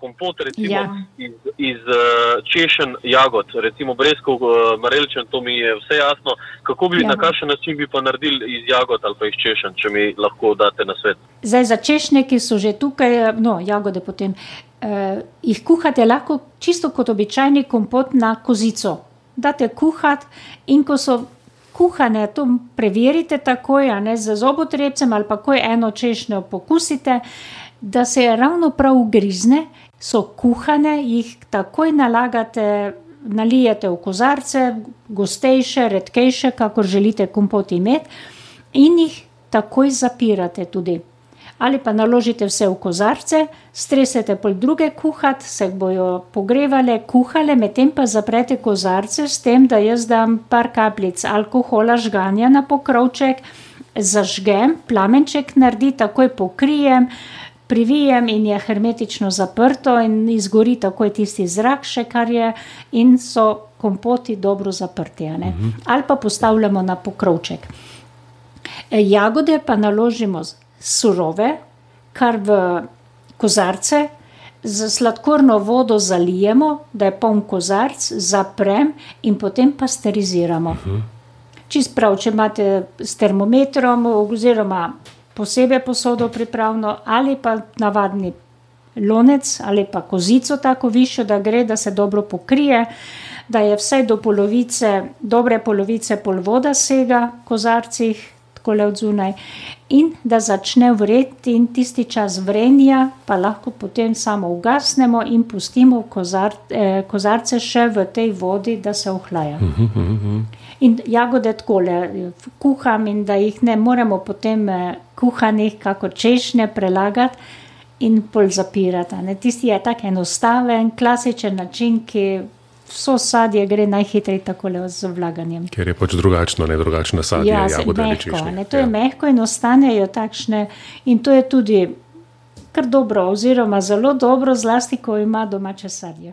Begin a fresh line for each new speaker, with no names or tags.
kompot recimo,
Ja.
iz, iz uh, češen jagod, recimo breskov, uh, mareličen, to mi je vse jasno. Kako bi,
Ja.
na kakšen način bi pa naredili iz jagod ali pa iz češen, če mi lahko date na svet?
Zdaj za češnje, ki so že tukaj, no, jagode potem, eh, jih kuhate lahko čisto kot običajni kompot na kozico. Date kuhati in ko so kuhane, to preverite takoj, ne z zobotrebcem ali pa ko eno češnjo pokusite, da se ravno prav ugrizne, so kuhane, jih takoj nalagate, nalijete v kozarce, gostejše, redkejše, kakor želite kompot imeti, in jih takoj zapirate tudi. Ali pa naložite vse v kozarce, stresete pol druge kuhati, se bojo pogrevale, kuhale, medtem pa zaprete kozarce s tem, da jaz dam par kapljic alkohola žganja na pokrovček, zažgem, plamenček naredi, takoj pokrijem, privijem in je hermetično zaprto in izgori takoj tisti zrak še, kar je in so kompoti dobro zaprti. a ne. Ali pa postavljamo na pokrovček. E, Jagode pa naložimo surove, kar v kozarce, z sladkorno vodo zalijemo, da je poln kozarc, zaprem in potem pasteriziramo. Čist prav, če imate s termometrom oziroma posebej posodo pripravljeno ali pa navadni lonec ali pa kozico tako višjo, da gre, da se dobro pokrije, da je vsaj do polovice, dobre polovice pol voda sega v kozarcih, tako le od zunaj, in da začne vreti in tisti čas vrenja, pa lahko potem samo ugasnemo in pustimo kozar, eh, kozarce še v tej vodi, da se ohlaja. In jagode takole kuham, in da jih ne moremo potem eh, kuhanih, kako češnje, prelagati in pol zapirati. Ne. Tisti je tako enostaven, klasičen način, ki vso sadje gre najhitreje takole z vlaganjem.
Ker je pač drugačno, ne drugačna sadje,
Ja,
jagode ali
mehko,
češnje.
ne, to je
Ja.
mehko in ostanejo takšne. In to je tudi kar dobro, oziroma zelo dobro, zlasti ko ima domače sadje.